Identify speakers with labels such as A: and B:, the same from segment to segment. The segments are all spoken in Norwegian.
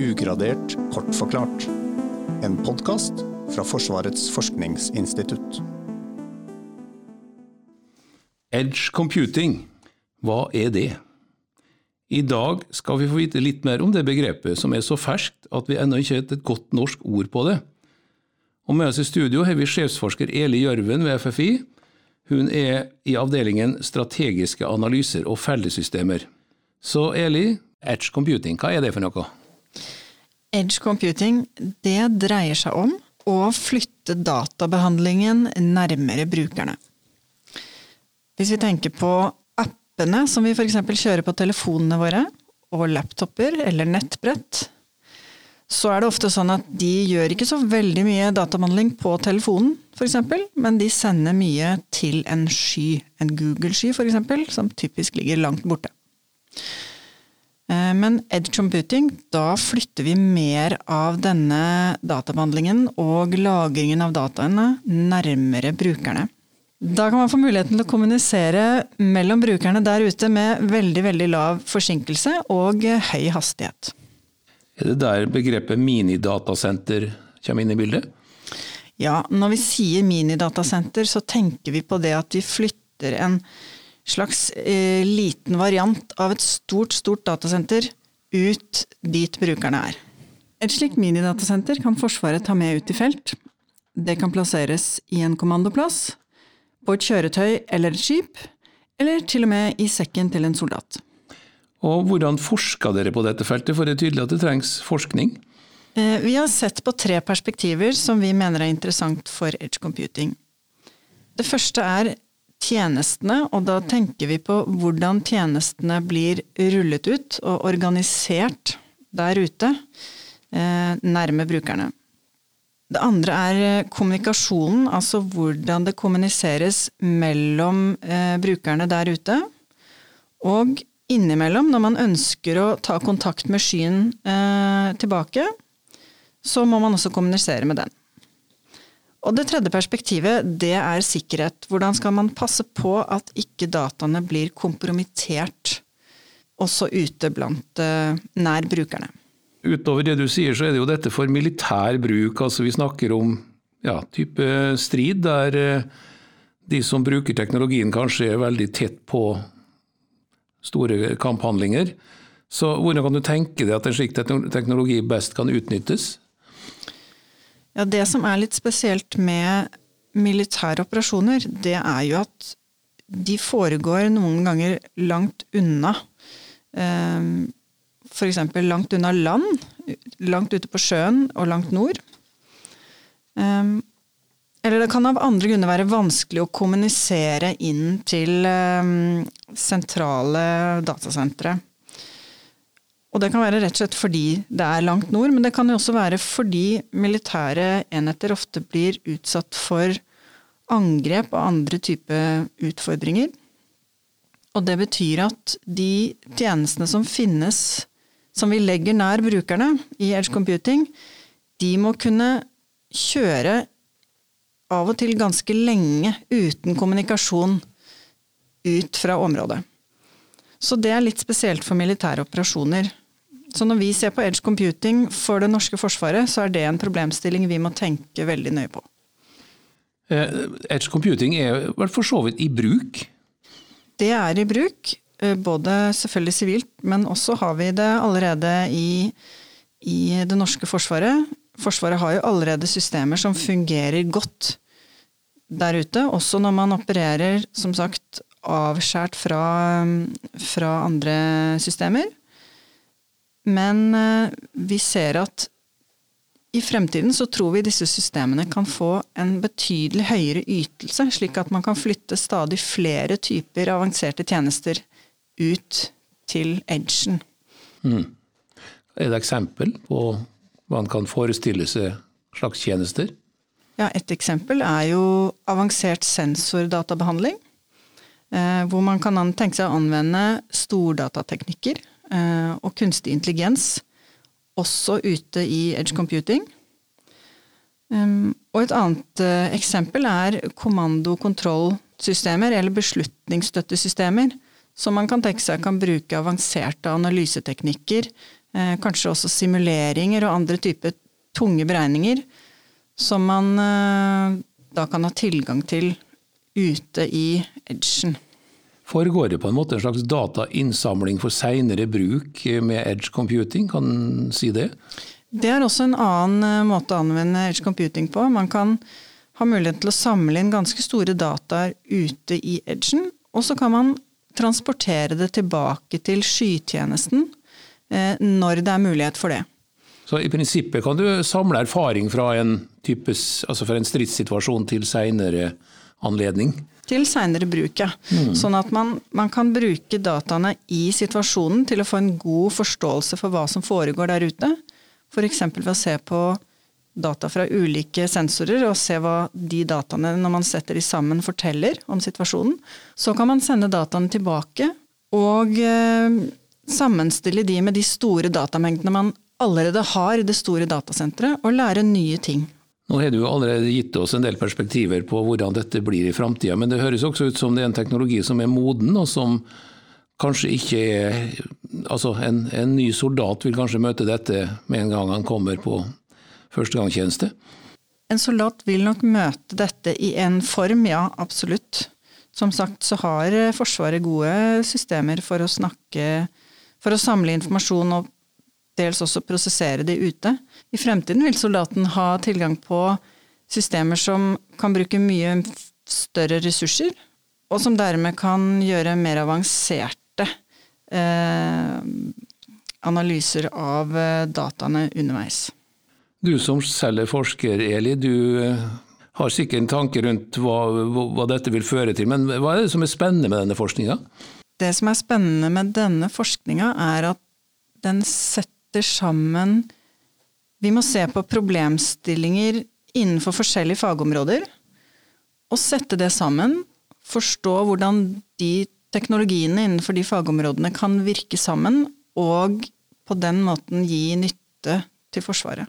A: Ugradert kort forklart. En podkast fra Forsvarets forskningsinstitutt.
B: Edge computing, hva er det? I dag skal vi få vite litt mer om det begrepet, som er så ferskt at vi ennå ikke har et godt norsk ord på det. Og Med oss i studio har vi sjefsforsker Eli Gjørven ved FFI. Hun er i avdelingen strategiske analyser og fellesystemer. Så Eli, Edge computing, hva er det for noe?
C: Edge computing det dreier seg om å flytte databehandlingen nærmere brukerne. Hvis vi tenker på appene som vi f.eks. kjører på telefonene våre, og laptoper eller nettbrett, så er det ofte sånn at de gjør ikke så veldig mye databehandling på telefonen, f.eks., men de sender mye til en sky, en Google-sky f.eks., som typisk ligger langt borte. Eh, men edge computing, da flytter vi mer av denne databehandlingen og lagringen av dataene nærmere brukerne. Da kan man få muligheten til å kommunisere mellom brukerne der ute med veldig, veldig lav forsinkelse og høy hastighet.
B: Er det der begrepet minidatasenter kommer inn i bildet?
C: Ja, når vi sier minidatasenter, så tenker vi på det at vi flytter en slags eh, liten variant av et stort, stort datasenter ut dit brukerne er. Et slikt minidatasenter kan Forsvaret ta med ut i felt. Det kan plasseres i en kommandoplass, på et kjøretøy eller et skip, eller til og med i sekken til en soldat.
B: Og Hvordan forska dere på dette feltet, for det er tydelig at det trengs forskning?
C: Eh, vi har sett på tre perspektiver som vi mener er interessant for edge computing. Det første er tjenestene, og da tenker vi på hvordan tjenestene blir rullet ut og organisert der ute, eh, nærme brukerne. Det andre er eh, kommunikasjonen, altså hvordan det kommuniseres mellom eh, brukerne der ute. Og innimellom, når man ønsker å ta kontakt med skyen tilbake, så må man også kommunisere med den. Og det tredje perspektivet, det er sikkerhet. Hvordan skal man passe på at ikke dataene blir kompromittert også ute blant uh, nær brukerne?
B: Utover det du sier, så er det jo dette for militær bruk. Altså vi snakker om ja, type strid der uh, de som bruker teknologien kanskje er veldig tett på store kamphandlinger. Så hvordan kan du tenke deg at en slik teknologi best kan utnyttes?
C: Ja, Det som er litt spesielt med militære operasjoner, det er jo at de foregår noen ganger langt unna. Ehm, F.eks. langt unna land, langt ute på sjøen og langt nord. Ehm, eller det kan av andre grunner være vanskelig å kommunisere inn til ehm, sentrale datasentre. Og det kan være rett og slett fordi det er langt nord, men det kan jo også være fordi militære enheter ofte blir utsatt for angrep og andre type utfordringer. Og det betyr at de tjenestene som finnes, som vi legger nær brukerne i edge computing, de må kunne kjøre av og til ganske lenge uten kommunikasjon ut fra området. Så det er litt spesielt for militære operasjoner. Så når vi ser på edge computing for det norske forsvaret, så er det en problemstilling vi må tenke veldig nøye på.
B: Eh, edge computing er vel for så vidt i bruk?
C: Det er i bruk, eh, både selvfølgelig sivilt, men også har vi det allerede i, i det norske forsvaret. Forsvaret har jo allerede systemer som fungerer godt der ute, også når man opererer, som sagt, avskjært fra, fra andre systemer. Men eh, vi ser at i fremtiden så tror vi disse systemene kan få en betydelig høyere ytelse, slik at man kan flytte stadig flere typer avanserte tjenester ut til edgen. Mm.
B: Er det eksempel på hva man kan forestille seg slags tjenester?
C: Ja, Et eksempel er jo avansert sensordatabehandling. Eh, hvor man kan tenke seg å anvende stordatateknikker og kunstig intelligens også ute i edge computing. Og et annet eksempel er kommando-kontrollsystemer, eller beslutningsstøttesystemer, som man kan tenke seg kan bruke avanserte analyseteknikker, eh, kanskje også simuleringer og andre typer tunge beregninger, som man eh, da kan ha tilgang til ute i edgen.
B: Foregår det på en måte en slags datainnsamling for seinere bruk med edge computing, kan si det?
C: Det er også en annen eh, måte å anvende edge computing på. Man kan ha mulighet til å samle inn ganske store dataer ute i edgen, og så kan man transportere det tilbake til skytjenesten eh, når det er mulighet for det.
B: Så i prinsippet kan du samle erfaring fra en, types, altså fra en stridssituasjon til seinere anledning?
C: Til seinere bruk, ja. Mm. Sånn at man, man, kan bruke dataene i situasjonen til å få en god forståelse for hva som foregår der ute. F.eks. ved å se på data fra ulike sensorer og se hva de dataene, når man setter de sammen, forteller om situasjonen. Så kan man sende dataene tilbake og eh, sammenstille de med de store datamengdene man allerede har i det store datasenteret, og lære nye ting.
B: Nå har du allerede gitt oss en del perspektiver på hvordan dette blir i framtida, men det høres også ut som det er en teknologi som er moden, og som kanskje ikke er Altså, en, en ny soldat vil kanskje møte dette med en gang han kommer på førstegangstjeneste?
C: En soldat vil nok møte dette i en form, ja, absolutt. Som sagt så har Forsvaret gode systemer for å snakke For å samle informasjon og dels også prosessere de ute. I fremtiden vil soldaten ha tilgang på systemer som kan bruke mye større ressurser, og som dermed kan gjøre mer avanserte eh, analyser av eh, dataene underveis.
B: Du som selv er forsker, Eli, du eh, har sikkert en tanke rundt hva, hva, dette vil føre til. Men hva er det som er spennende med denne forskninga?
C: Det som er spennende med denne forskninga, er at den setter setter sammen Vi må se på problemstillinger innenfor forskjellige fagområder. Og sette det sammen. Forstå hvordan de teknologiene innenfor de fagområdene kan virke sammen, og på den måten gi nytte til Forsvaret.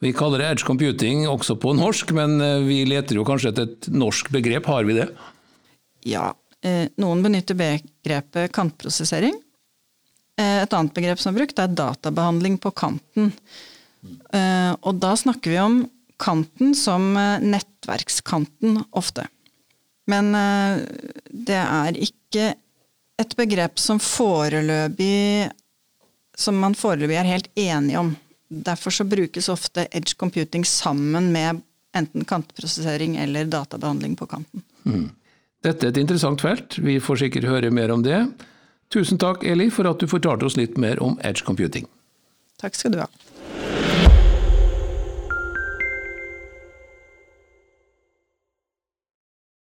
B: Vi kaller det edge computing også på norsk, men eh, vi leter jo kanskje etter et norsk begrep. Har vi det?
C: Ja. Eh, noen benytter begrepet kantprosessering. Eh, et annet begrep som er brukt, er databehandling på kanten. Eh, og da snakker vi om kanten som eh, nettverkskanten ofte. Men det er ikke et begrep som foreløpig som man foreløpig er helt enige om. Derfor så brukes ofte edge computing sammen med enten kantprosessering eller databehandling på kanten. Mm.
B: Dette er et interessant felt. Vi får sikkert høre mer om det. Tusen takk, Eli, for at du fortalte oss litt mer om edge computing.
C: Takk skal du ha.